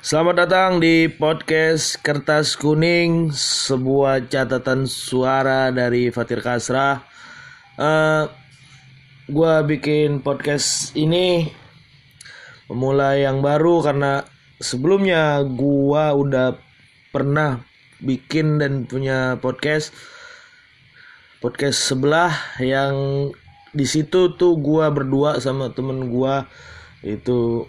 Selamat datang di podcast Kertas Kuning, sebuah catatan suara dari Fatir Kasra. Uh, gua bikin podcast ini memulai yang baru karena sebelumnya gua udah pernah bikin dan punya podcast podcast sebelah yang di situ tuh gua berdua sama temen gua itu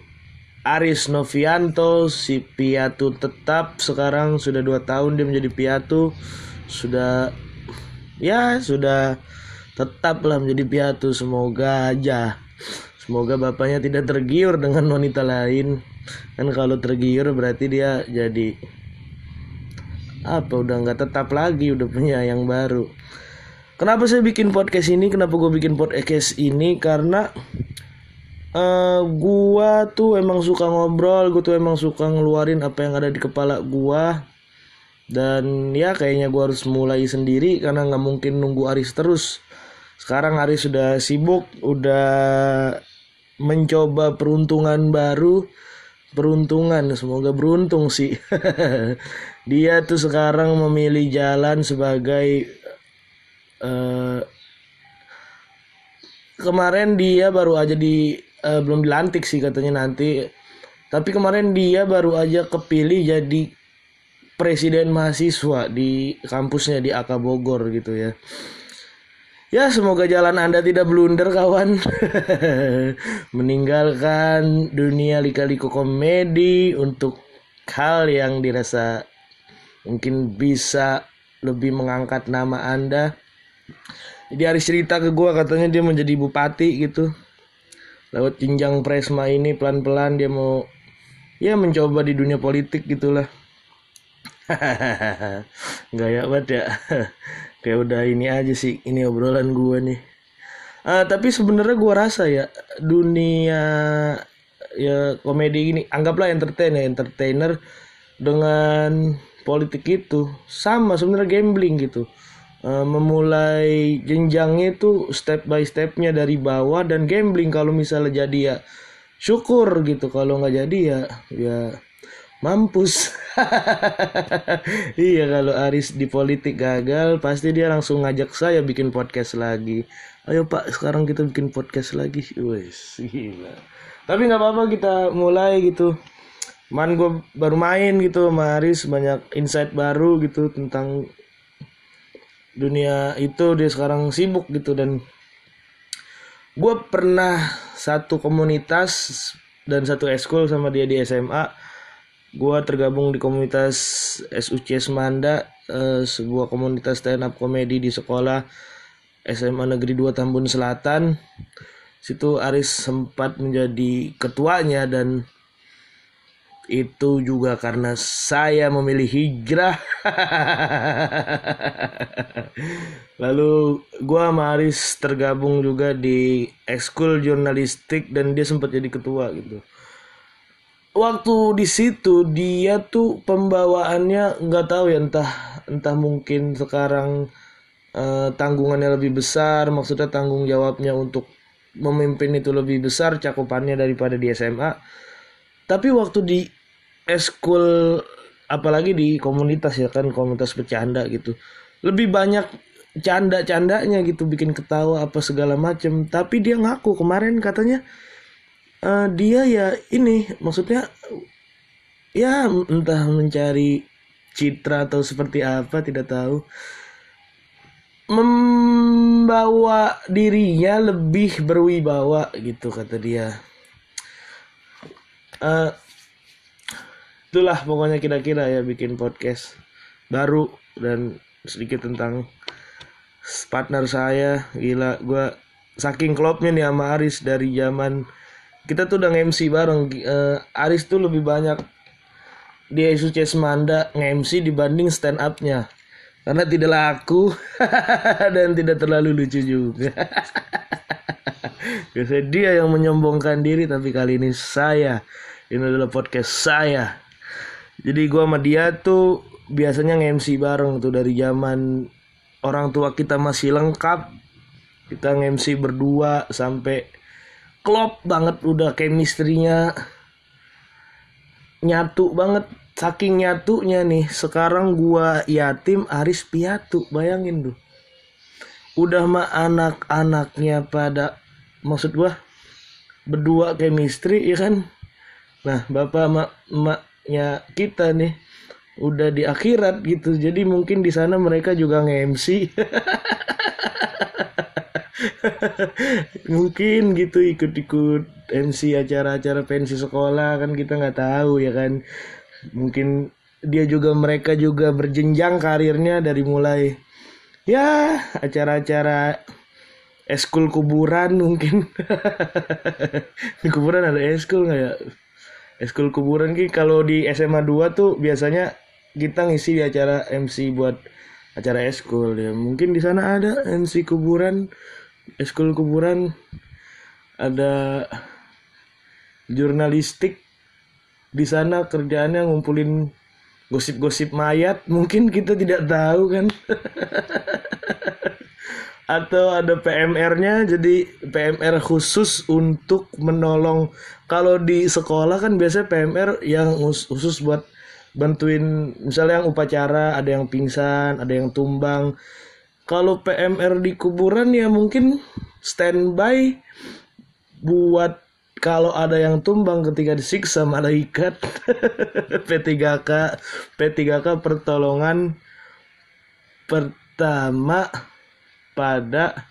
Aris Novianto si piatu tetap sekarang sudah dua tahun dia menjadi piatu sudah ya sudah tetap lah menjadi piatu. Semoga aja semoga bapaknya tidak tergiur dengan wanita lain. Kan kalau tergiur berarti dia jadi apa udah nggak tetap lagi udah punya yang baru. Kenapa saya bikin podcast ini? Kenapa gue bikin podcast ini? Karena uh, gua tuh emang suka ngobrol gua tuh emang suka ngeluarin apa yang ada di kepala gua. Dan ya kayaknya gua harus mulai sendiri karena nggak mungkin nunggu Aris terus. Sekarang Aris sudah sibuk udah mencoba peruntungan baru. Peruntungan semoga beruntung sih. Dia tuh sekarang memilih jalan sebagai uh, kemarin dia baru aja di uh, belum dilantik sih katanya nanti. Tapi kemarin dia baru aja kepilih jadi presiden mahasiswa di kampusnya di AK Bogor gitu ya. Ya semoga jalan Anda tidak blunder kawan. Meninggalkan dunia lika-liku komedi Untuk hal yang dirasa mungkin bisa lebih mengangkat nama Anda. Jadi Aris cerita ke gue katanya dia menjadi bupati gitu lewat jenjang presma ini pelan-pelan dia mau ya mencoba di dunia politik gitulah. Ya banget ya. Kayak udah ini aja sih ini obrolan gue nih. Uh, tapi sebenarnya gue rasa ya dunia ya komedi ini anggaplah entertain ya entertainer dengan politik itu sama sebenarnya gambling gitu uh, memulai jenjangnya itu step by stepnya dari bawah dan gambling. Kalau misalnya jadi ya syukur gitu. Kalau nggak jadi ya ya mampus. Iya kalau Aris di politik gagal pasti dia langsung ngajak saya bikin podcast lagi. Ayo pak sekarang kita bikin podcast lagi. Wes tapi nggak apa-apa kita mulai gitu. Man gue baru main gitu sama Aris banyak insight baru gitu tentang dunia itu dia sekarang sibuk gitu. Dan gue pernah satu komunitas dan satu eskul sama dia di SMA gue tergabung di komunitas SUC Semanda eh, sebuah komunitas stand up komedi di sekolah SMA Negeri 2 Tambun Selatan. Situ Aris sempat menjadi ketuanya dan itu juga karena saya memilih hijrah. Lalu gue sama Aris tergabung juga di ekskul jurnalistik dan dia sempat jadi ketua gitu. Waktu di situ dia tuh pembawaannya nggak tahu ya entah entah mungkin sekarang uh, tanggungannya lebih besar, maksudnya tanggung jawabnya untuk memimpin itu lebih besar cakupannya daripada di SMA. Tapi waktu di eskul apalagi di komunitas ya kan komunitas bercanda gitu. Lebih banyak canda-candanya gitu bikin ketawa apa segala macem. Tapi dia ngaku kemarin katanya uh, dia ya ini maksudnya ya entah mencari citra atau seperti apa tidak tahu. Membawa dirinya lebih berwibawa gitu kata dia. Uh, itulah pokoknya kira-kira ya bikin podcast baru dan sedikit tentang partner saya. Gila gue saking klopnya nih sama Aris dari zaman kita tuh udah nge-MC bareng. Uh, Aris tuh lebih banyak di SUC Semanda nge-MC dibanding stand upnya karena tidak laku dan tidak terlalu lucu juga. Biasanya dia yang menyombongkan diri tapi kali ini saya. Ini adalah podcast saya jadi gue sama dia tuh biasanya nge-MC bareng tuh dari zaman orang tua kita masih lengkap. Kita nge-MC berdua sampai klop banget udah chemistry-nya. Nyatu banget saking nyatunya nih. Sekarang gua yatim Aris piatu bayangin tuh. Udah mah anak-anaknya pada maksud gua berdua chemistry ya kan? Nah bapak mak maknya kita nih. Udah di akhirat gitu. Jadi mungkin di sana mereka juga nge-MC mungkin gitu ikut-ikut MC acara-acara pensi sekolah kan kita nggak tahu ya kan. Mungkin dia juga mereka juga berjenjang karirnya dari mulai ya acara-acara eskul kuburan mungkin. Di kuburan ada eskul nggak ya eskul kuburan ki kalau di SMA 2 tuh biasanya kita ngisi di acara MC buat acara eskul ya. Mungkin di sana ada MC kuburan eskul kuburan ada jurnalistik. Di sana kerjaannya ngumpulin gosip-gosip mayat mungkin kita tidak tahu kan atau ada PMR-nya jadi PMR khusus untuk menolong. Kalau di sekolah kan biasanya PMR yang khusus buat bantuin misalnya yang upacara ada yang pingsan ada yang tumbang. Kalau PMR di kuburan ya mungkin standby buat kalau ada yang tumbang ketika disiksa malaikat P3K P3K pertolongan pertama pada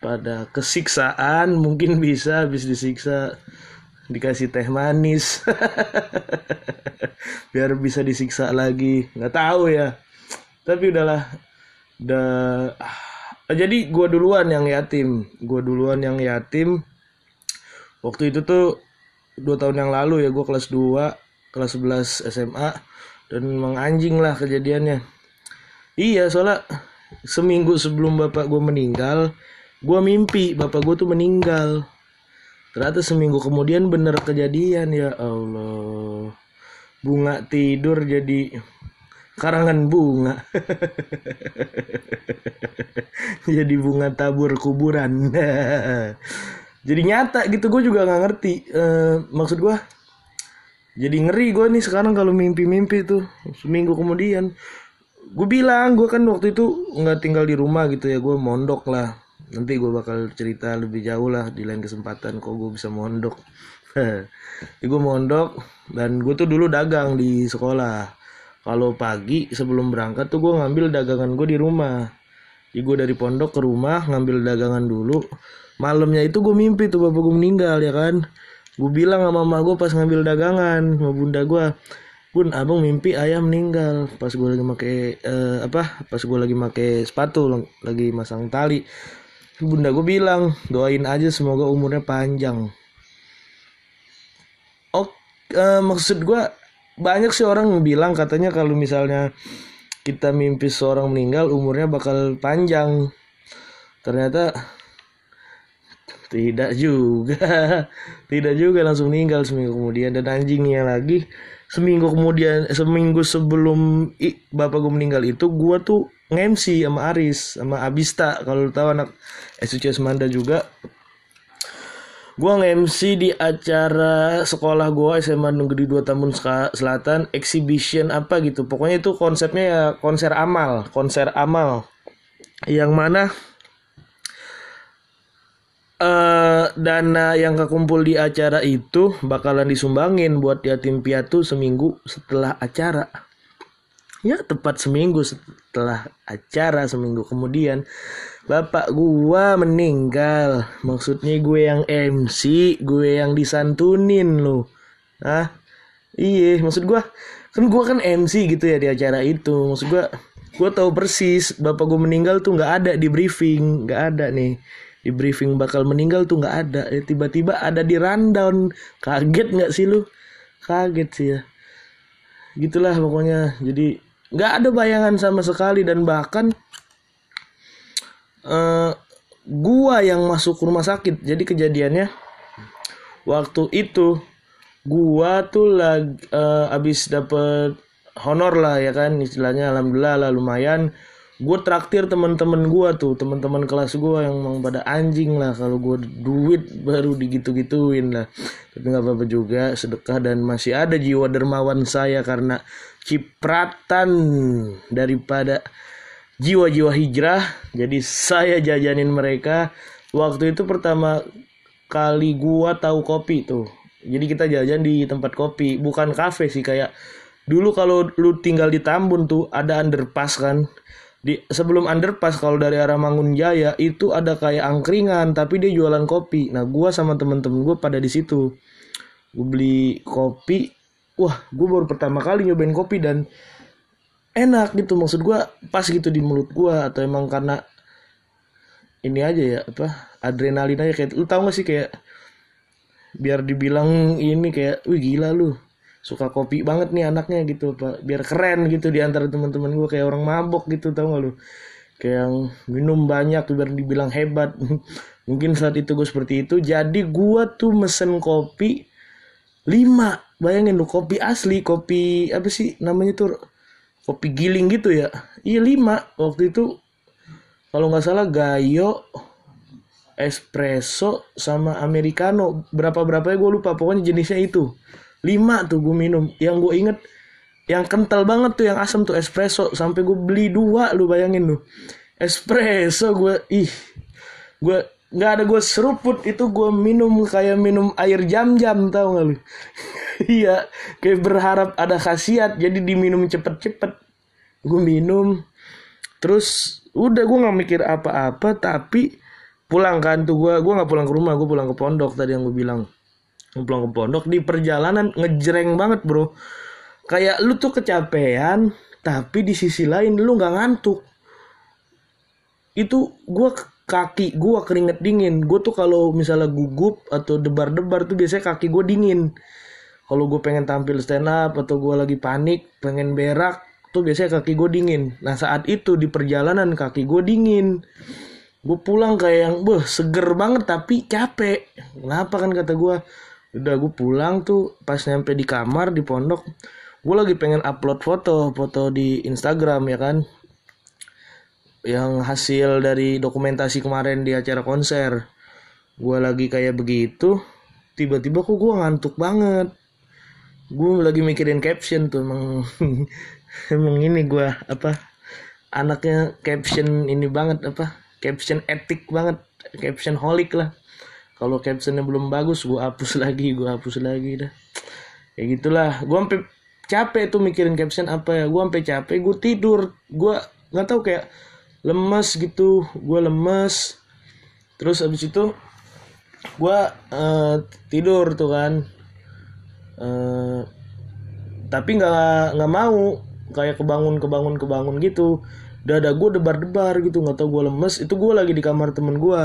pada kesiksaan mungkin bisa habis disiksa dikasih teh manis. Biar bisa disiksa lagi. Nggak tahu ya. Tapi udahlah. Udah jadi gue duluan yang yatim. Gue duluan yang yatim. Waktu itu tuh dua tahun yang lalu ya gue kelas 2 kelas 11 SMA dan memang anjing lah kejadiannya iya soalnya seminggu sebelum bapak gue meninggal gue mimpi bapak gue tuh meninggal. Ternyata seminggu kemudian bener kejadian ya Allah. Bunga tidur jadi karangan bunga. Jadi bunga tabur kuburan. Jadi nyata gitu gue juga nggak ngerti. Uh, maksud gue jadi ngeri gue nih sekarang kalau mimpi-mimpi tuh seminggu kemudian gue bilang gue kan waktu itu nggak tinggal di rumah gitu ya gue mondok lah. Nanti gue bakal cerita lebih jauh lah di lain kesempatan kok gue bisa mondok. Jadi gue mondok dan gue tuh dulu dagang di sekolah. Kalau pagi sebelum berangkat tuh gue ngambil dagangan gue di rumah. Jadi gue dari pondok ke rumah ngambil dagangan dulu. Malamnya itu gue mimpi tuh bapak gue meninggal ya kan? Gue bilang sama mama gue pas ngambil dagangan sama bunda gue Bun, abang mimpi ayah meninggal pas gue lagi make uh, apa? Pas gue lagi make sepatu, lagi masang tali. Bunda gue bilang doain aja semoga umurnya panjang. Oh, uh, maksud gue banyak sih orang bilang katanya kalau misalnya kita mimpi seorang meninggal umurnya bakal panjang ternyata tidak juga tidak juga langsung meninggal seminggu kemudian dan anjingnya lagi seminggu kemudian seminggu sebelum i, bapak gue meninggal itu gue tuh ngemsi sama Aris sama Abista kalau tahu anak SUC Semanda juga Gua nge-MC di acara sekolah gua SMA Negeri 2 Tambun Selatan exhibition apa gitu. Pokoknya itu konsepnya ya konser amal, konser amal. Yang mana uh, dana yang kekumpul di acara itu bakalan disumbangin buat yatim piatu seminggu setelah acara. Ya, tepat seminggu setelah acara seminggu kemudian. Bapak gua meninggal. Maksudnya gue yang MC gue yang disantunin lo ah iya maksud gua kan gua kan MC gitu ya di acara itu. Maksud gua gua tahu persis bapak gua meninggal tuh nggak ada di briefing nggak ada nih di briefing bakal meninggal tuh nggak ada. Eh, tiba-tiba ada di rundown. Kaget nggak sih lu? Kaget sih ya. Gitulah pokoknya. Jadi nggak ada bayangan sama sekali. Dan bahkan uh, gua yang masuk rumah sakit. Jadi kejadiannya waktu itu gua tuh lagi uh, abis dapet honor lah ya kan. Istilahnya alhamdulillah lah lumayan gue traktir teman-teman gue tuh teman-teman kelas gue yang emang pada anjing lah kalau gue duit baru digitu-gituin lah. Tapi nggak apa-apa juga sedekah dan masih ada jiwa dermawan saya karena cipratan daripada jiwa-jiwa hijrah. Jadi saya jajanin mereka. Waktu itu pertama kali gua tahu kopi tuh. Jadi kita jajan di tempat kopi bukan kafe sih kayak dulu kalau lu tinggal di Tambun tuh ada underpass kan di sebelum underpass kalau dari arah Mangun Jaya itu ada kayak angkringan tapi dia jualan kopi. Nah gua sama temen-temen gue pada di situ. Gue beli kopi. Wah gue baru pertama kali nyobain kopi dan enak gitu. Maksud gua pas gitu di mulut gua atau emang karena ini aja ya apa adrenalin aja. Kayak lu tau gak sih kayak biar dibilang ini kayak wih gila lu suka kopi banget nih anaknya gitu biar keren gitu di antara teman-teman gue kayak orang mabok gitu tau gak lu? Kayak yang minum banyak biar dibilang hebat. Mungkin saat itu gue seperti itu. Jadi gue tuh mesen kopi lima. Bayangin lu kopi asli kopi apa sih namanya tuh? Kopi giling gitu ya? Iya lima. Waktu itu kalau nggak salah gayo espresso sama americano. Berapa berapa ya gue lupa. Pokoknya jenisnya itu lima tuh gue minum. Yang gue inget yang kental banget tuh yang asam tuh espresso. Sampai gue beli dua lu bayangin lu. Espresso gue ih. Gue nggak ada gue seruput. Itu gue minum kayak minum air jam-jam tau gak lu? Iya kayak berharap ada khasiat. Jadi diminum cepet-cepet. Gue minum. Terus udah gue nggak mikir apa-apa tapi pulang kan tuh gue gue nggak pulang ke rumah gue pulang ke pondok tadi yang gue bilang pulang ke pondok di perjalanan ngejreng banget bro. Kayak lu tuh kecapean tapi di sisi lain lu nggak ngantuk. Itu gue kaki gue keringet dingin. Gue tuh kalau misalnya gugup atau debar-debar tuh biasanya kaki gue dingin. Kalau gue pengen tampil stand up atau gue lagi panik pengen berak tuh biasanya kaki gue dingin. Nah saat itu di perjalanan kaki gue dingin. Gue pulang kayak yang beh seger banget tapi capek. Kenapa kan kata gue udah gue pulang tuh pas nyampe di kamar di pondok gue lagi pengen upload foto foto di Instagram ya kan? Yang hasil dari dokumentasi kemarin di acara konser. Gue lagi kayak begitu tiba-tiba kok gue ngantuk banget. Gue lagi mikirin caption tuh emang emang ini gue apa anaknya caption ini banget apa caption epic banget caption holik lah kalau captionnya belum bagus gue hapus lagi gue hapus lagi dah. Ya gitulah. Gue sampai capek tuh mikirin caption apa ya. Gue sampai capek gue tidur. Gue nggak tahu kayak lemes gitu. Gue lemes. Terus abis itu gue uh, tidur tuh kan. Uh, tapi nggak nggak mau. Kayak kebangun kebangun kebangun gitu. Dada gue debar-debar gitu nggak tahu gue lemes. Itu gue lagi di kamar temen gue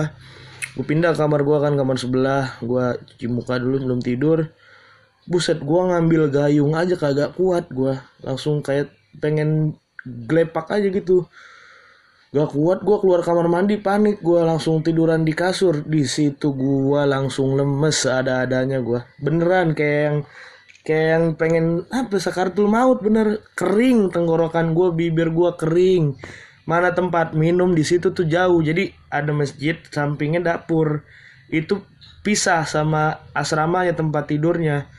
gue pindah kamar gue kan kamar sebelah. Gue cuci muka dulu belum tidur. Buset gue ngambil gayung aja kagak kuat gue langsung kayak pengen glepak aja gitu. Gak kuat gue keluar kamar mandi panik gue langsung tiduran di kasur. Di situ gue langsung lemes ada-adanya gue beneran kayak yang kayak yang pengen apa sakartul maut bener. Kering tenggorokan gue bibir gue kering mana tempat minum di situ tuh jauh. Jadi ada masjid sampingnya dapur. Itu pisah sama asramanya tempat tidurnya.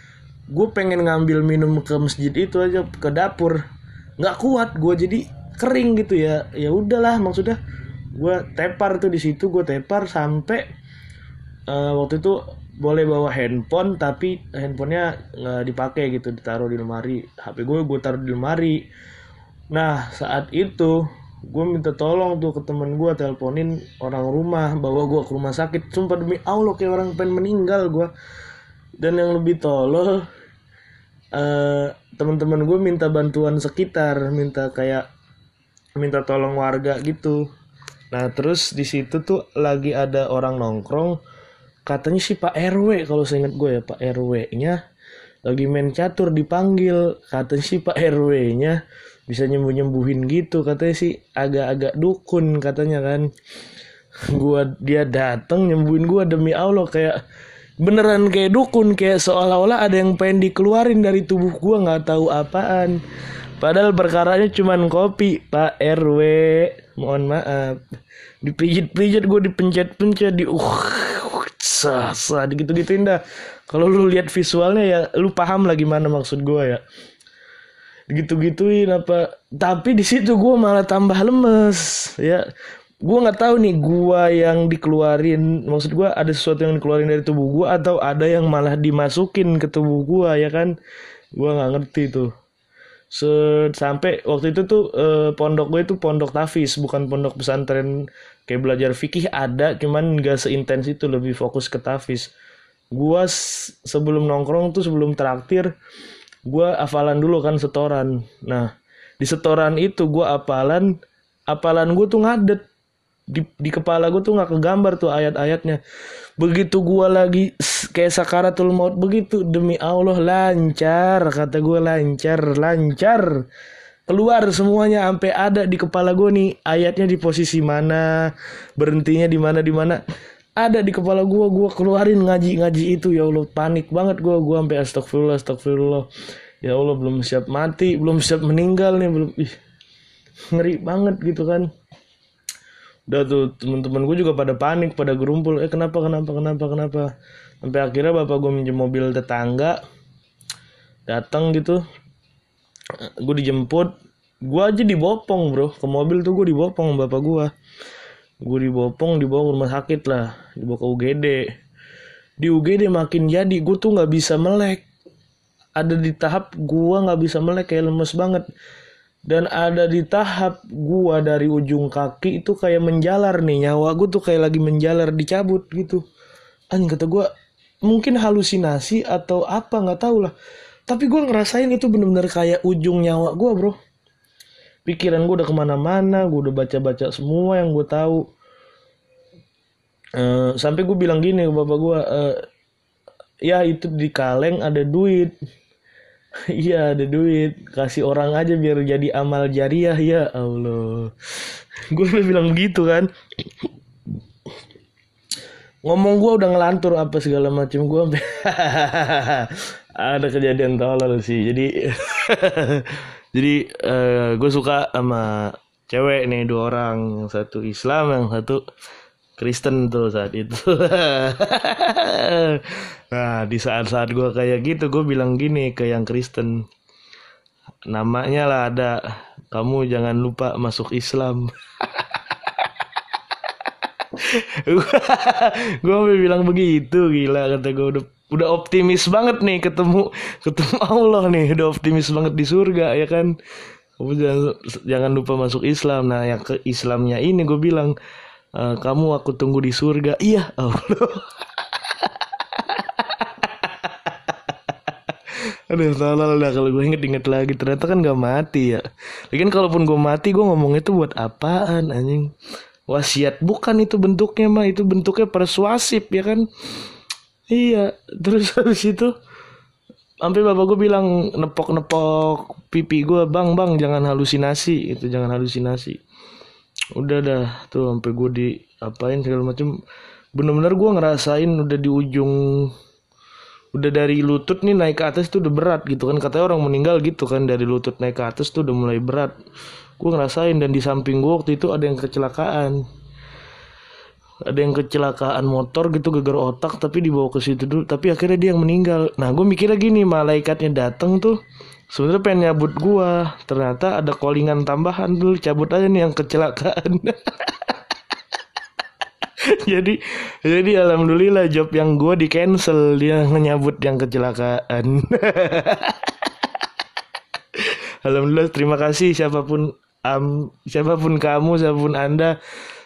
Gue pengen ngambil minum ke masjid itu aja ke dapur. Nggak kuat gue jadi kering gitu ya. Ya udahlah maksudnya gue tepar tuh di situ gue tepar sampai uh, waktu itu boleh bawa handphone tapi handphonenya nggak dipakai gitu ditaruh di lemari. HP gue gue taruh di lemari. Nah saat itu gue minta tolong tuh ke temen gue teleponin orang rumah bawa gue ke rumah sakit. Sumpah demi allah kayak orang pengen meninggal gue dan yang lebih tolol uh, teman-teman gue minta bantuan sekitar minta kayak minta tolong warga gitu. Nah terus di situ tuh lagi ada orang nongkrong. Katanya sih Pak RW kalau saya ingat gue ya Pak RW nya lagi main catur dipanggil. Katanya sih Pak RW nya bisa nyembuh nyembuhin gitu katanya sih agak-agak dukun katanya kan. Gua dia datang nyembuhin gua demi Allah kayak beneran kayak dukun kayak seolah-olah ada yang pengen dikeluarin dari tubuh gua nggak tahu apaan. Padahal perkaranya cuman kopi Pak RW mohon maaf. Dipijit-pijit gue dipencet-pencet di uh sah sah gitu gituin dah. Kalau lu lihat visualnya ya lu paham lah gimana maksud gue ya gitu gituin apa. Tapi di situ gue malah tambah lemes ya. Gue nggak tahu nih gue yang dikeluarin maksud gue ada sesuatu yang dikeluarin dari tubuh gue atau ada yang malah dimasukin ke tubuh gue ya kan? Gue nggak ngerti tuh. Se sampai waktu itu tuh eh, pondok gue itu pondok tafis bukan pondok pesantren. Kayak belajar fikih ada cuman gak seintens itu lebih fokus ke tafis. Gue sebelum nongkrong tuh sebelum traktir gue hafalan dulu kan setoran. Nah di setoran itu gue hafalan hafalan gue tuh ngadet. Di, di kepala gue tuh nggak kegambar tuh ayat-ayatnya. Begitu gue lagi kayak sakaratul maut begitu demi Allah lancar kata gue lancar lancar. Keluar semuanya sampai ada di kepala gue nih ayatnya di posisi mana berhentinya di mana di mana ada di kepala gue gue keluarin ngaji ngaji itu. Ya Allah panik banget gue gue sampai astagfirullah astagfirullah. Ya Allah belum siap mati belum siap meninggal nih belum. Ih ngeri banget gitu kan. Udah tuh teman-teman gue juga pada panik pada gerumpul. Eh kenapa kenapa kenapa kenapa? Sampai akhirnya bapak gue minjem mobil tetangga datang gitu. Gue dijemput. Gue aja dibopong bro. Ke mobil tuh gue dibopong bapak gue gue dibopong dibawa ke rumah sakit lah. Dibawa ke UGD di UGD makin jadi gue tuh nggak bisa melek. Ada di tahap gue nggak bisa melek kayak lemes banget. Dan ada di tahap gua dari ujung kaki itu kayak menjalar nih. Nyawa gua tuh kayak lagi menjalar dicabut gitu. Anjing kata gua mungkin halusinasi atau apa nggak tahu lah. Tapi gua ngerasain itu bener-bener kayak ujung nyawa gua bro pikiran gua udah ke mana-mana gua udah baca-baca semua yang gua tahu. Uh, sampai gua bilang gini ke bapak gua uh, ya itu di kaleng ada duit. Iya ada duit. Kasih orang aja biar jadi amal jariah. Ya Allah. Gue udah bilang begitu kan. Ngomong gue udah ngelantur apa segala macam gue Ada kejadian tolol sih. Jadi Jadi uh, eh, gue suka sama cewek nih dua orang Yang satu Islam yang satu Kristen tuh saat itu. nah di saat-saat gue kayak gitu gue bilang gini ke yang Kristen. Namanya lah ada. Kamu jangan lupa masuk Islam. gue bilang begitu gila kata gue udah udah optimis banget nih ketemu ketemu Allah nih. Udah optimis banget di surga ya kan? Kamu jangan jangan lupa masuk Islam. Nah yang ke Islamnya ini gue bilang uh, kamu aku tunggu di surga. Iya Allah. Aduh salah lah kalau gue inget-inget lagi. Ternyata kan gak mati ya. Lagian kalaupun gue mati gue ngomong itu buat apaan anjing? Wasiat. Bukan itu bentuknya mah Itu bentuknya persuasif ya kan Iya Terus habis itu Sampai bapak gue bilang Nepok-nepok pipi gue Bang bang jangan halusinasi Itu jangan halusinasi. Udah dah tuh sampai gue di apain segala macam bener-bener gue ngerasain udah di ujung udah dari lutut nih naik ke atas tuh udah berat gitu kan. Katanya orang meninggal gitu kan dari lutut naik ke atas tuh udah mulai berat. Gue ngerasain dan di samping gue waktu itu ada yang kecelakaan ada yang kecelakaan motor gitu geger otak tapi dibawa ke situ dulu. Tapi akhirnya dia yang meninggal. Nah gue mikirnya gini malaikatnya datang tuh sebenarnya pengen nyabut gua. Ternyata ada callingan tambahan dulu cabut aja nih yang kecelakaan. Jadi jadi alhamdulillah job yang gua di cancel dia nyabut yang kecelakaan. Alhamdulillah terima kasih siapa pun um, siapa pun kamu siapa pun anda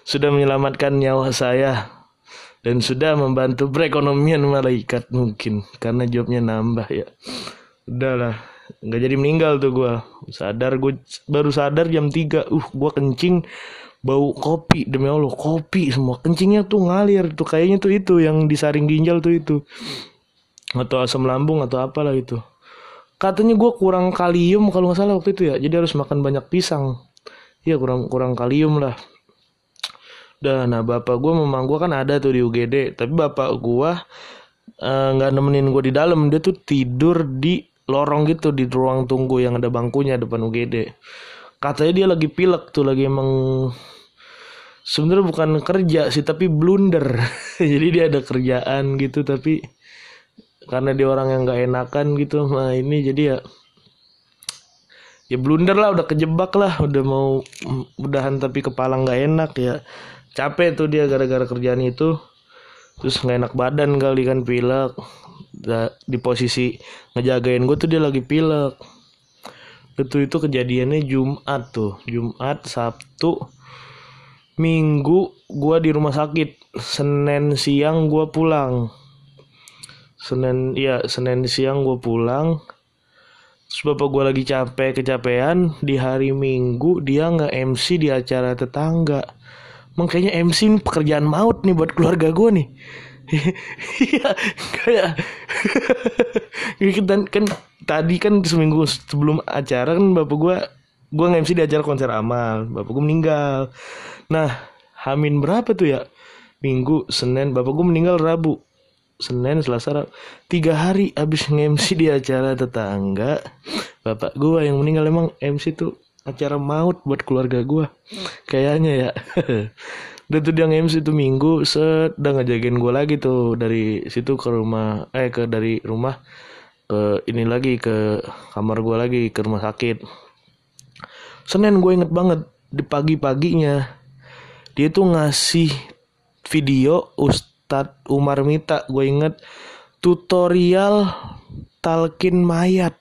sudah menyelamatkan nyawa saya dan sudah membantu perekonomian malaikat mungkin karena jobnya nambah ya. Udahlah nggak jadi meninggal tuh gue sadar gue baru sadar jam 3 uh gue kencing bau kopi demi allah kopi semua. Kencingnya tuh ngalir tuh kayaknya tuh itu yang disaring ginjal tuh itu. Atau asam lambung atau apalah itu. Katanya gue kurang kalium kalau nggak salah waktu itu ya. Jadi harus makan banyak pisang. Iya kurang kurang kalium lah Dah, nah bapak gue memang gue kan ada tuh di UGD tapi bapak gue eh, nggak uh, nemenin gue di dalam. Dia tuh tidur di lorong gitu di ruang tunggu yang ada bangkunya depan UGD katanya dia lagi pilek tuh lagi emang sebenarnya bukan kerja sih tapi blunder. Jadi dia ada kerjaan gitu tapi karena dia orang yang nggak enakan gitu nah ini jadi ya ya blunder lah udah kejebak lah udah mau udahan tapi kepala nggak enak ya capek tuh dia gara-gara kerjaan itu. Terus nggak enak badan kali kan pilek. Di posisi ngejagain gue tuh dia lagi pilek. Itu itu kejadiannya Jumat tuh. Jumat Sabtu Minggu gue di rumah sakit. Senin siang gue pulang. Senin ya Senin siang gue pulang. Terus bapak gue lagi capek kecapean. Di hari Minggu dia nggak MC di acara tetangga makanya MC ini pekerjaan maut nih buat keluarga gue nih. Iya kayak dan kan tadi kan seminggu sebelum acara kan bapak gue gue nge-MC di acara konser amal. Bapak gue meninggal. Nah Hamin berapa tuh ya? Minggu Senin bapak gue meninggal Rabu. Senin Selasa Rabu. Tiga hari abis nge-MC di acara tetangga bapak gue yang meninggal. Emang MC tuh acara maut buat keluarga gue kayaknya ya. Udah tuh dia nge-MC tuh minggu udah ngejagain gue lagi tuh dari situ ke rumah eh ke dari rumah ke ini lagi ke kamar gue lagi ke rumah sakit. Senin gue inget banget di pagi-paginya dia tuh ngasih video Ustadz Umar Mita gue inget tutorial talkin mayat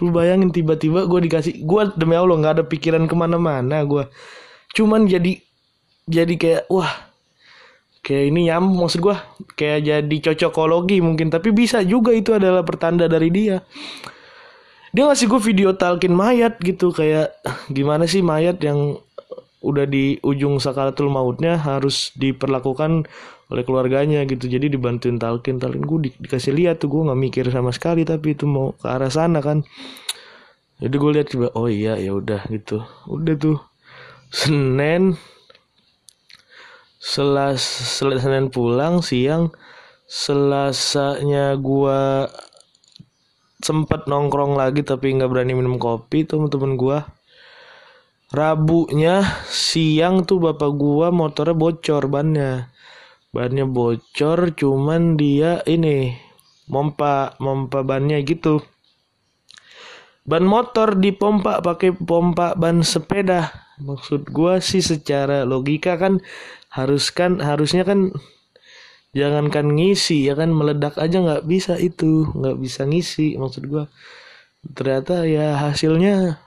lu bayangin tiba-tiba gue dikasih gue demi allah nggak ada pikiran ke mana-mana gue cuman jadi jadi kayak wah kayak ini nyambung maksud gue kayak jadi cocokologi mungkin. Tapi bisa juga itu adalah pertanda dari dia. Dia ngasih gue video talkin mayat gitu kayak gimana sih mayat yang udah di ujung sakaratul mautnya harus diperlakukan oleh keluarganya gitu. Jadi dibantuin talkin talkin gue di, dikasih lihat tuh gue nggak mikir sama sekali tapi itu mau ke arah sana kan. Jadi gue lihat coba oh iya ya udah gitu. Udah tuh senin selas selas senin pulang siang selasanya gue sempat nongkrong lagi tapi nggak berani minum kopi tuh temen gue Rabunya siang tuh bapak gua motornya bocor bannya. Bannya bocor cuman dia ini mompa mompa bannya gitu. Ban motor dipompa pakai pompa ban sepeda. Maksud gua sih secara logika kan harus kan harusnya kan jangankan ngisi ya kan meledak aja nggak bisa itu nggak bisa ngisi maksud gua. Ternyata ya hasilnya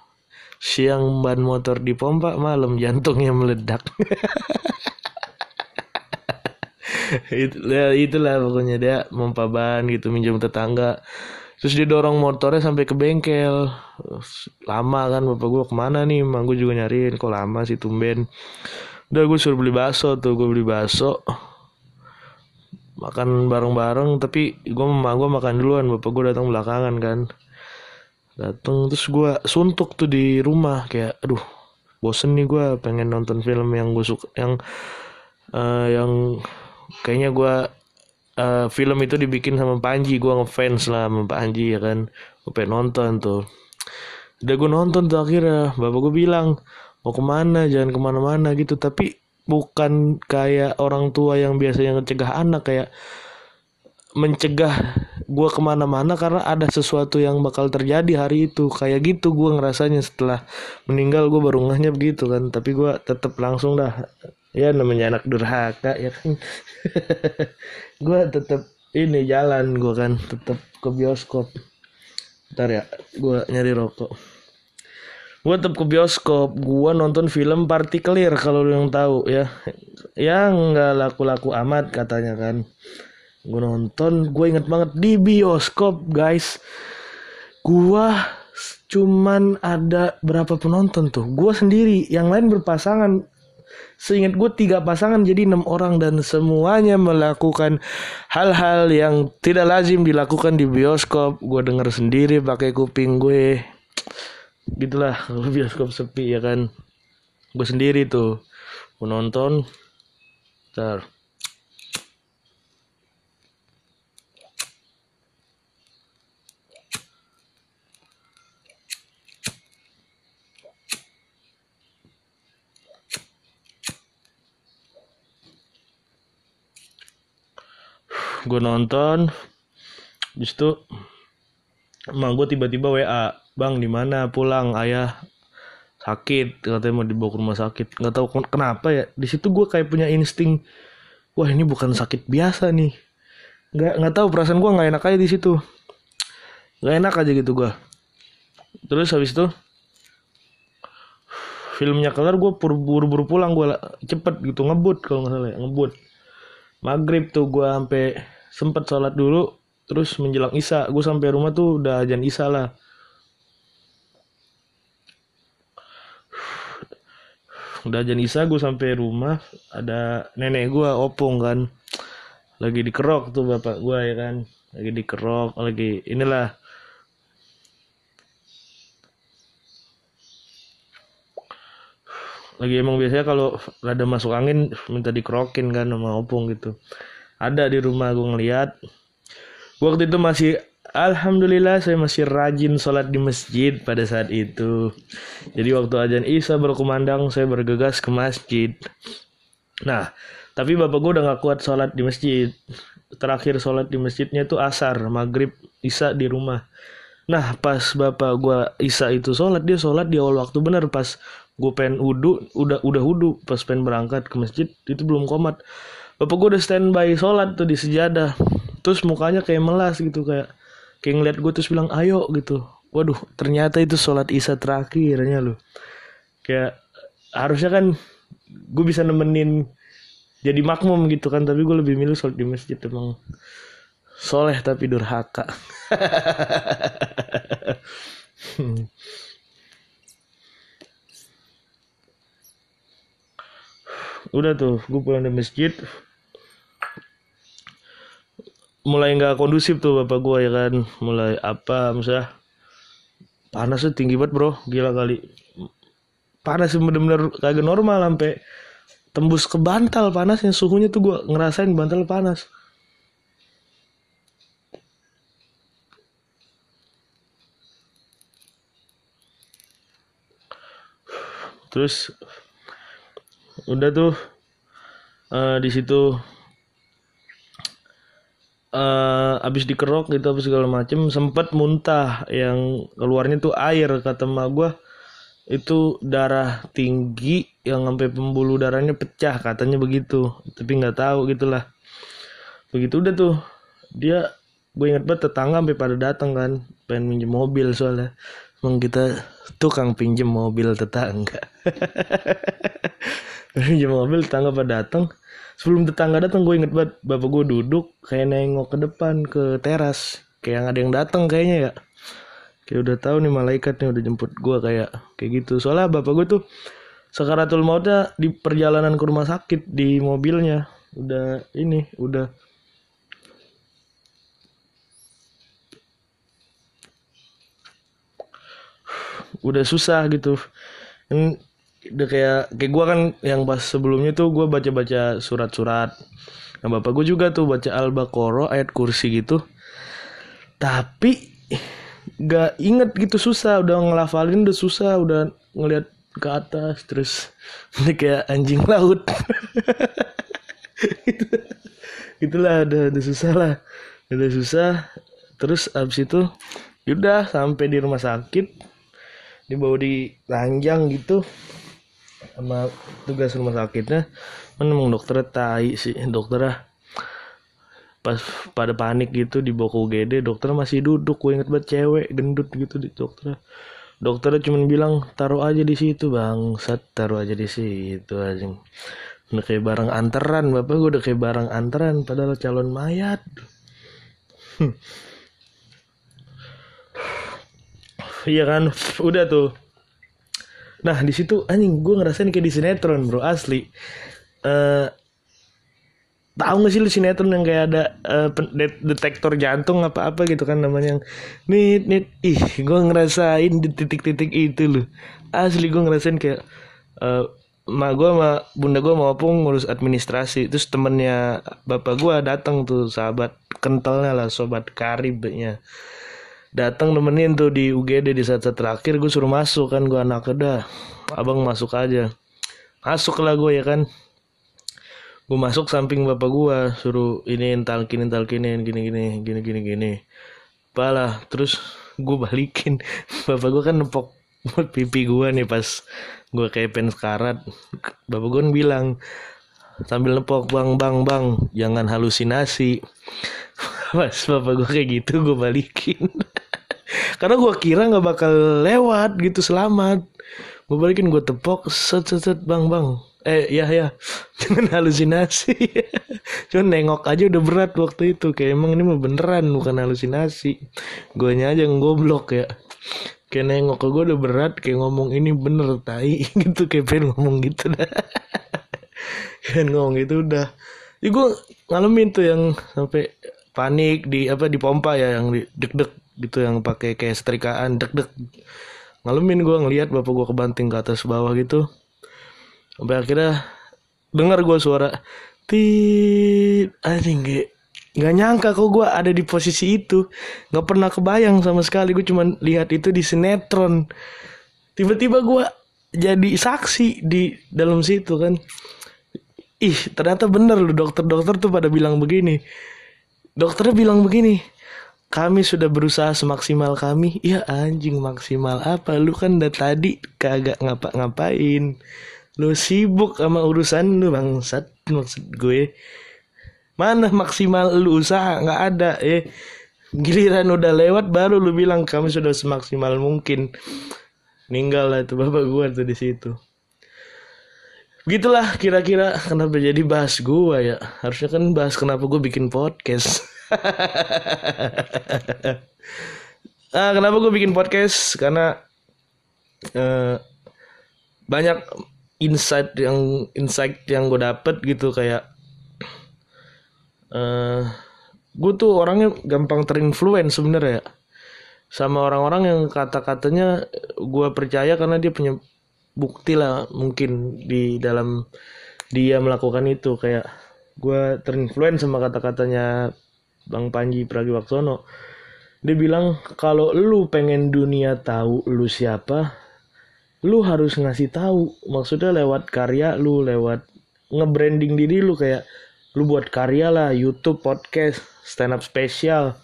siang ban motor dipompa malam jantungnya meledak. Itulah, itulah pokoknya dia mompa ban gitu minjem tetangga. Terus dia dorong motornya sampai ke bengkel. Lama kan bapak gue ke mana nih? Emang gue juga nyariin kok lama sih tumben? Udah gue suruh beli bakso tuh gue beli bakso. Makan bareng-bareng tapi gue mama gue makan duluan bapak gue datang belakangan kan datang terus gue suntuk tuh di rumah kayak aduh bosen nih gue pengen nonton film yang gue suka yang uh, yang kayaknya gue uh, film itu dibikin sama Panji gue ngefans lah sama Panji ya kan. Gue pengen nonton tuh. Udah gue nonton tuh akhirnya bapak gue bilang mau ke mana? Jangan ke mana-mana gitu. Tapi bukan kayak orang tua yang biasanya ngecegah anak kayak mencegah gue ke mana-mana karena ada sesuatu yang bakal terjadi hari itu. Kayak gitu gue ngerasanya setelah meninggal gue baru ngehnya begitu kan. Tapi gue tetap langsung dah ya namanya anak durhaka ya kan? Gue tetap ini jalan gue kan tetap ke bioskop. Ntar ya gue nyari rokok. Gue tetap ke bioskop gue nonton film partikelir kalau yang tahu ya. Yang nggak laku-laku amat katanya kan gue nonton gue inget banget di bioskop guys gue cuman ada berapa penonton tuh gue sendiri yang lain berpasangan Seingat gue tiga pasangan jadi enam orang dan semuanya melakukan hal-hal yang tidak lazim dilakukan di bioskop. Gue denger sendiri pakai kuping gue. Gitulah kalau bioskop sepi ya kan. Gue sendiri tuh. Gue nonton. Ntar. Gue nonton justru emang gue tiba-tiba WA bang di mana? Pulang ayah sakit katanya mau dibawa ke rumah sakit. Nggak tahu kenapa ya di situ gue kayak punya insting wah ini bukan sakit biasa nih. Nggak nggak tahu perasaan gue nggak enak aja di situ. Nggak enak aja gitu gue terus habis itu filmnya kelar gue buru-buru pulang gue cepet gitu ngebut kalau nggak salah ya, ngebut. Maghrib tuh gue sampai sempet sholat dulu terus menjelang isya. Gue sampai rumah tuh udah ajan isya lah. Udah ajan isya gue sampai rumah ada nenek gue opung kan. Lagi dikerok tuh bapak gue ya kan. Lagi dikerok lagi inilah. Lagi emang biasanya kalau ada masuk angin minta dikerokin kan sama opung gitu ada di rumah gue ngeliat waktu itu masih Alhamdulillah saya masih rajin sholat di masjid pada saat itu. Jadi waktu ajan Isa berkumandang saya bergegas ke masjid. Nah, tapi bapak gue udah gak kuat sholat di masjid. Terakhir sholat di masjidnya itu asar, maghrib, Isa di rumah. Nah, pas bapak gue Isa itu sholat, dia sholat di awal waktu bener pas gue pengen wudhu, udah udah wudhu pas pengen berangkat ke masjid itu belum komat. Bapak gue udah standby sholat tuh di sejadah. Terus mukanya kayak melas gitu kayak kayak ngeliat gue terus bilang ayo gitu. Waduh ternyata itu sholat isya terakhirnya loh. Kayak harusnya kan gue bisa nemenin jadi makmum gitu kan tapi gue lebih milih sholat di masjid emang soleh tapi durhaka. Udah tuh gue pulang dari masjid mulai nggak kondusif tuh bapak gue ya kan? Mulai apa misalnya panasnya tinggi banget bro. Gila kali. Panas bener-bener kagak normal sampai tembus ke bantal panasnya. Suhunya tuh gue ngerasain bantal panas. Terus udah tuh uh, di situ uh, abis dikerok gitu apa segala macem sempet muntah yang keluarnya tuh air kata emak gue itu darah tinggi yang sampai pembuluh darahnya pecah katanya begitu. Tapi nggak tahu gitulah. Begitu udah tuh. Dia gue inget banget tetangga sampai pada datang kan pengen minjem mobil soalnya. Emang kita tukang pinjem mobil tetangga pinjem mobil tetangga pada datang sebelum tetangga datang gue inget banget bapak gue duduk kayak nengok ke depan ke teras. Kayak ada yang datang kayaknya ya. Kayak udah tahu nih malaikat nih udah jemput gue kayak kayak gitu. Soalnya bapak gue tuh sekaratul mautnya di perjalanan ke rumah sakit di mobilnya. Udah ini udah. Udah susah gitu udah kayak kayak gue kan yang pas sebelumnya tuh gue baca baca surat-surat. Nah bapak gue juga tuh baca al-baqarah ayat kursi gitu. Tapi gak inget gitu susah. Udah ngelafalin udah susah udah ngeliat ke atas terus kayak anjing laut. Gitu. itulah udah udah susah lah. Udah susah. Terus abis itu yaudah sampai di rumah sakit. Dibawa di ranjang gitu sama tugas rumah sakitnya kan emang dokter tai sih dokternya pas pada panik gitu di boko UGD dokter masih duduk. Gue inget banget cewek gendut gitu di dokter. Dokternya cuma bilang taruh aja di situ bang set taruh aja di situ aja udah kayak barang antaran bapak. Gue udah kayak barang antaran padahal calon mayat. Iya kan? Udah tuh Nah di situ anjing gue ngerasain kayak di sinetron bro asli. Uh, tahu gak sih lu sinetron yang kayak ada uh, detektor jantung apa apa gitu kan namanya yang nit nit. Ih gue ngerasain di titik-titik itu loh asli gue ngerasain kayak uh, mak gue sama bunda gue mau apa ngurus administrasi. Terus temennya bapak gue datang tuh sahabat kentalnya lah sobat karibnya datang nemenin tuh di UGD di saat-saat terakhir gue suruh masuk kan gue anak dah abang masuk aja. Masuk lah gue ya kan? Gue masuk samping bapak gue suruh ini talkinin talkinin gini gini gini gini gini. Apalah terus gue balikin. Bapak gue kan nepok pipi gue nih pas gue kayak pen sekarat bapak gue kan bilang sambil nepok bang bang bang jangan halusinasi. Pas bapak gue kayak gitu gue balikin karena gue kira nggak bakal lewat gitu selamat. Gue balikin gue tepok set set set bang bang. Eh ya ya jangan halusinasi. Cuman nengok aja udah berat waktu itu. Kayak emang ini mah beneran bukan halusinasi. Gue aja yang goblok ya. Kayak nengok ke gue udah berat kayak ngomong ini bener tai. Gitu kayak pengen ngomong gitu dah. Kan ngomong gitu udah. Ya gue ngalamin tuh yang sampai panik di apa di pompa ya yang di deg-deg gitu yang pakai kayak setrikaan deg-deg ngalamin gue ngelihat bapak gue kebanting ke atas bawah gitu. Sampai akhirnya dengar gue suara tit anjing gak nggak nyangka kok gue ada di posisi itu. Nggak pernah kebayang sama sekali gue cuma lihat itu di sinetron. Tiba-tiba gue jadi saksi di dalam situ kan. Ih ternyata bener loh dokter-dokter tuh pada bilang begini. Dokternya bilang begini kami sudah berusaha semaksimal kami. Ya anjing maksimal apa? Lu kan dari tadi kagak ngapa-ngapain. Lu sibuk sama urusan lu bangsat. Maksud gue mana maksimal lu usaha? Nggak ada eh. Giliran udah lewat baru lu bilang kami sudah semaksimal mungkin. Ninggal lah itu bapak gue tuh di situ. Begitulah kira-kira kenapa jadi bahas gue ya. Harusnya kan bahas kenapa gue bikin podcast ah, Kenapa gue bikin podcast? Karena uh, Banyak insight yang insight yang gue dapet gitu kayak uh, eh, gue tuh orangnya gampang terinfluence sebenarnya. Sama orang-orang yang kata-katanya gue percaya karena dia punya bukti lah mungkin di dalam dia melakukan itu. Kayak gue terinfluence sama kata-katanya Bang Panji Pragiwaksono. Dia bilang kalau lu pengen dunia tahu lu siapa lu harus ngasih tahu. Maksudnya lewat karya lu lewat nge-branding diri lu kayak lu buat karya lah YouTube podcast stand up spesial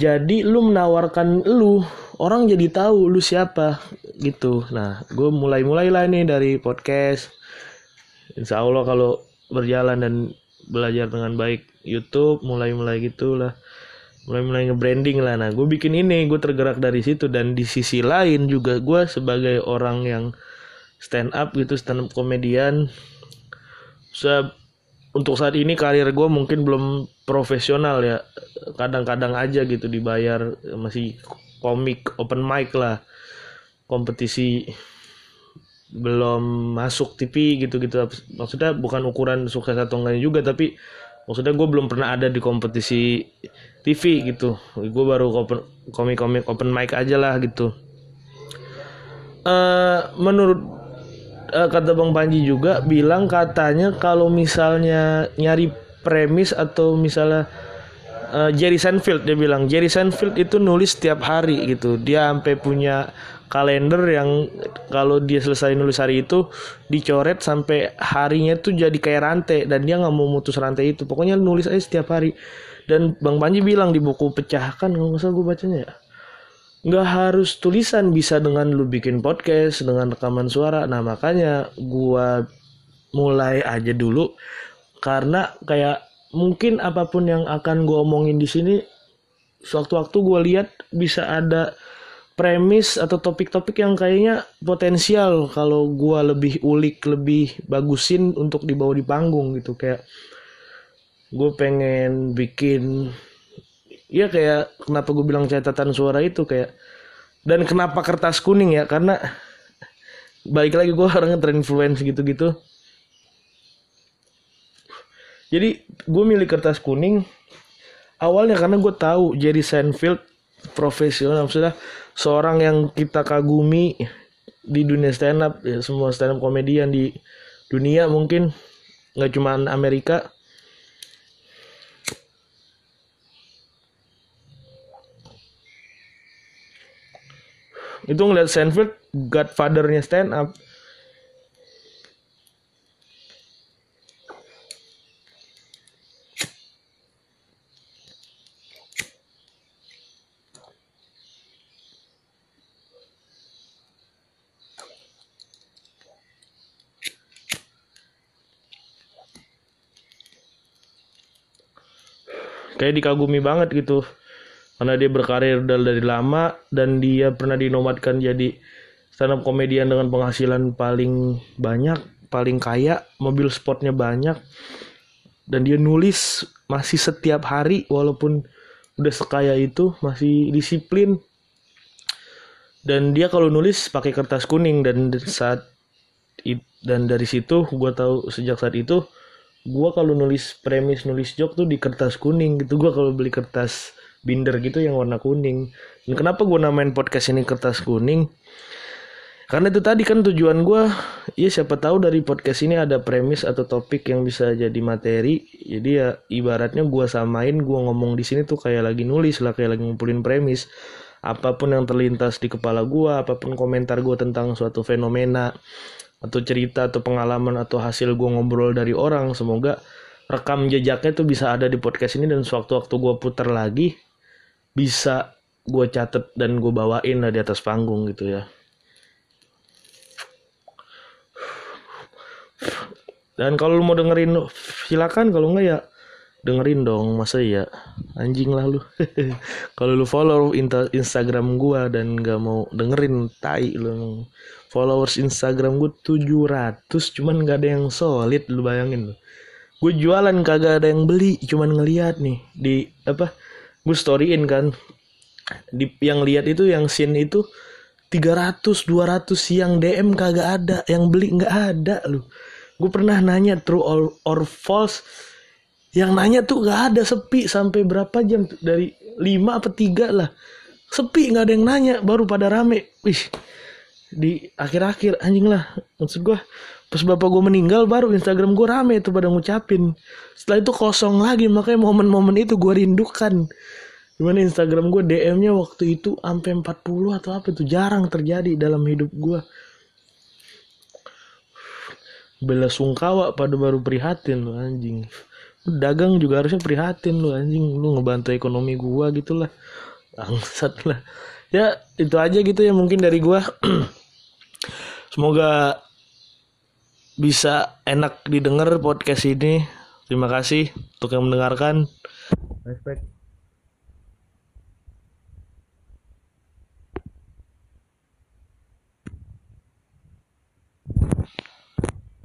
jadi lu menawarkan lu orang jadi tahu lu siapa. Gitu. Nah gue mulai mulailah nih dari podcast. Insya Allah kalau berjalan dan belajar dengan baik YouTube mulai mulai gitulah. Mulai mulai nge-branding lah. Nah gue bikin ini gue tergerak dari situ. Dan di sisi lain juga gue sebagai orang yang stand up gitu stand up komedian se untuk saat ini karir gue mungkin belum profesional ya. Kadang-kadang aja gitu dibayar masih komik open mic lah. Kompetisi belum masuk TV gitu-gitu. Maksudnya bukan ukuran sukses atau enggaknya juga tapi maksudnya gue belum pernah ada di kompetisi TV gitu. Gue baru komik-komik open mic aja lah gitu. Uh, menurut uh, kata Bang Panji juga bilang katanya kalau misalnya nyari premis atau misalnya uh, Jerry Seinfeld dia bilang Jerry Seinfeld itu nulis setiap hari gitu. Dia sampai punya kalender yang kalau dia selesai nulis hari itu dicoret sampai harinya tuh jadi kayak rantai dan dia nggak mau mutus rantai itu. Pokoknya nulis aja setiap hari. Dan Bang Panji bilang di buku pecahkan nggak salah gue bacanya ya. Nggak harus tulisan bisa dengan lu bikin podcast dengan rekaman suara. Nah makanya gue mulai aja dulu. Karena kayak mungkin apa pun yang akan gue omongin di sini sewaktu-waktu gue lihat bisa ada premis atau topik-topik yang kayaknya potensial kalau gue lebih ulik lebih bagusin untuk dibawa di panggung gitu. Kayak gue pengen bikin ya kayak kenapa gue bilang catatan suara itu kayak dan kenapa kertas kuning ya? Karena balik lagi gue orangnya terinfluence gitu-gitu. Jadi gue milih kertas kuning awalnya karena gue tahu Jerry Seinfeld profesional maksudnya seorang yang kita kagumi di dunia stand up ya semua stand up komedian di dunia mungkin nggak cuma Amerika. Itu ngeliat Seinfeld godfathernya stand up kayak dikagumi banget gitu. Karena dia berkarir dari lama dan dia pernah dinobatkan jadi stand up komedian dengan penghasilan paling banyak paling kaya mobil sportnya banyak. Dan dia nulis masih setiap hari walaupun udah sekaya itu masih disiplin. Dan dia kalau nulis pakai kertas kuning dan saat dan dari situ gue tahu sejak saat itu gue kalau nulis premis nulis joke tuh di kertas kuning gitu. Gue kalau beli kertas binder gitu yang warna kuning. Dan kenapa gue namain podcast ini kertas kuning? Karena itu tadi kan tujuan gue ya siapa tahu dari podcast ini ada premis atau topik yang bisa jadi materi. Jadi ya ibaratnya gue samain gue ngomong di sini tuh kayak lagi nulis lah kayak lagi ngumpulin premis. Apa pun yang terlintas di kepala gue apa pun komentar gue tentang suatu fenomena atau cerita atau pengalaman atau hasil gue ngobrol dari orang semoga rekam jejaknya tuh bisa ada di podcast ini dan sewaktu-waktu gue putar lagi bisa gue catet dan gue bawain lah di atas panggung gitu ya. Dan kalau lu mau dengerin silakan kalau enggak ya dengerin dong masa ya anjing lah lu. Kalau lu follow Instagram gua dan nggak mau dengerin tai lu followers Instagram gue 700 cuman gak ada yang solid lu bayangin lu. Gue jualan kagak ada yang beli cuman ngeliat nih di apa gue storyin kan. Di yang lihat itu yang scene itu 300 200 yang DM kagak ada yang beli nggak ada lu. Gue pernah nanya true or, or false yang nanya tuh gak ada sepi sampai berapa jam dari 5 apa 3 lah. Sepi nggak ada yang nanya baru pada rame. Wih di akhir-akhir anjing lah. Maksud gue pas bapak gue meninggal baru Instagram gue rame tuh pada ngucapin. Setelah itu kosong lagi makanya momen-momen itu gue rindukan. Gimana Instagram gue DM-nya waktu itu sampai 40 atau apa itu jarang terjadi dalam hidup gue bela sungkawa pada baru prihatin lu anjing. Dagang juga harusnya prihatin lu anjing. Lu ngebantu ekonomi gua gitulah. Bangsat lah. Ya itu aja gitu ya mungkin dari gua Semoga bisa enak didengar podcast ini. Terima kasih untuk yang mendengarkan. Respect.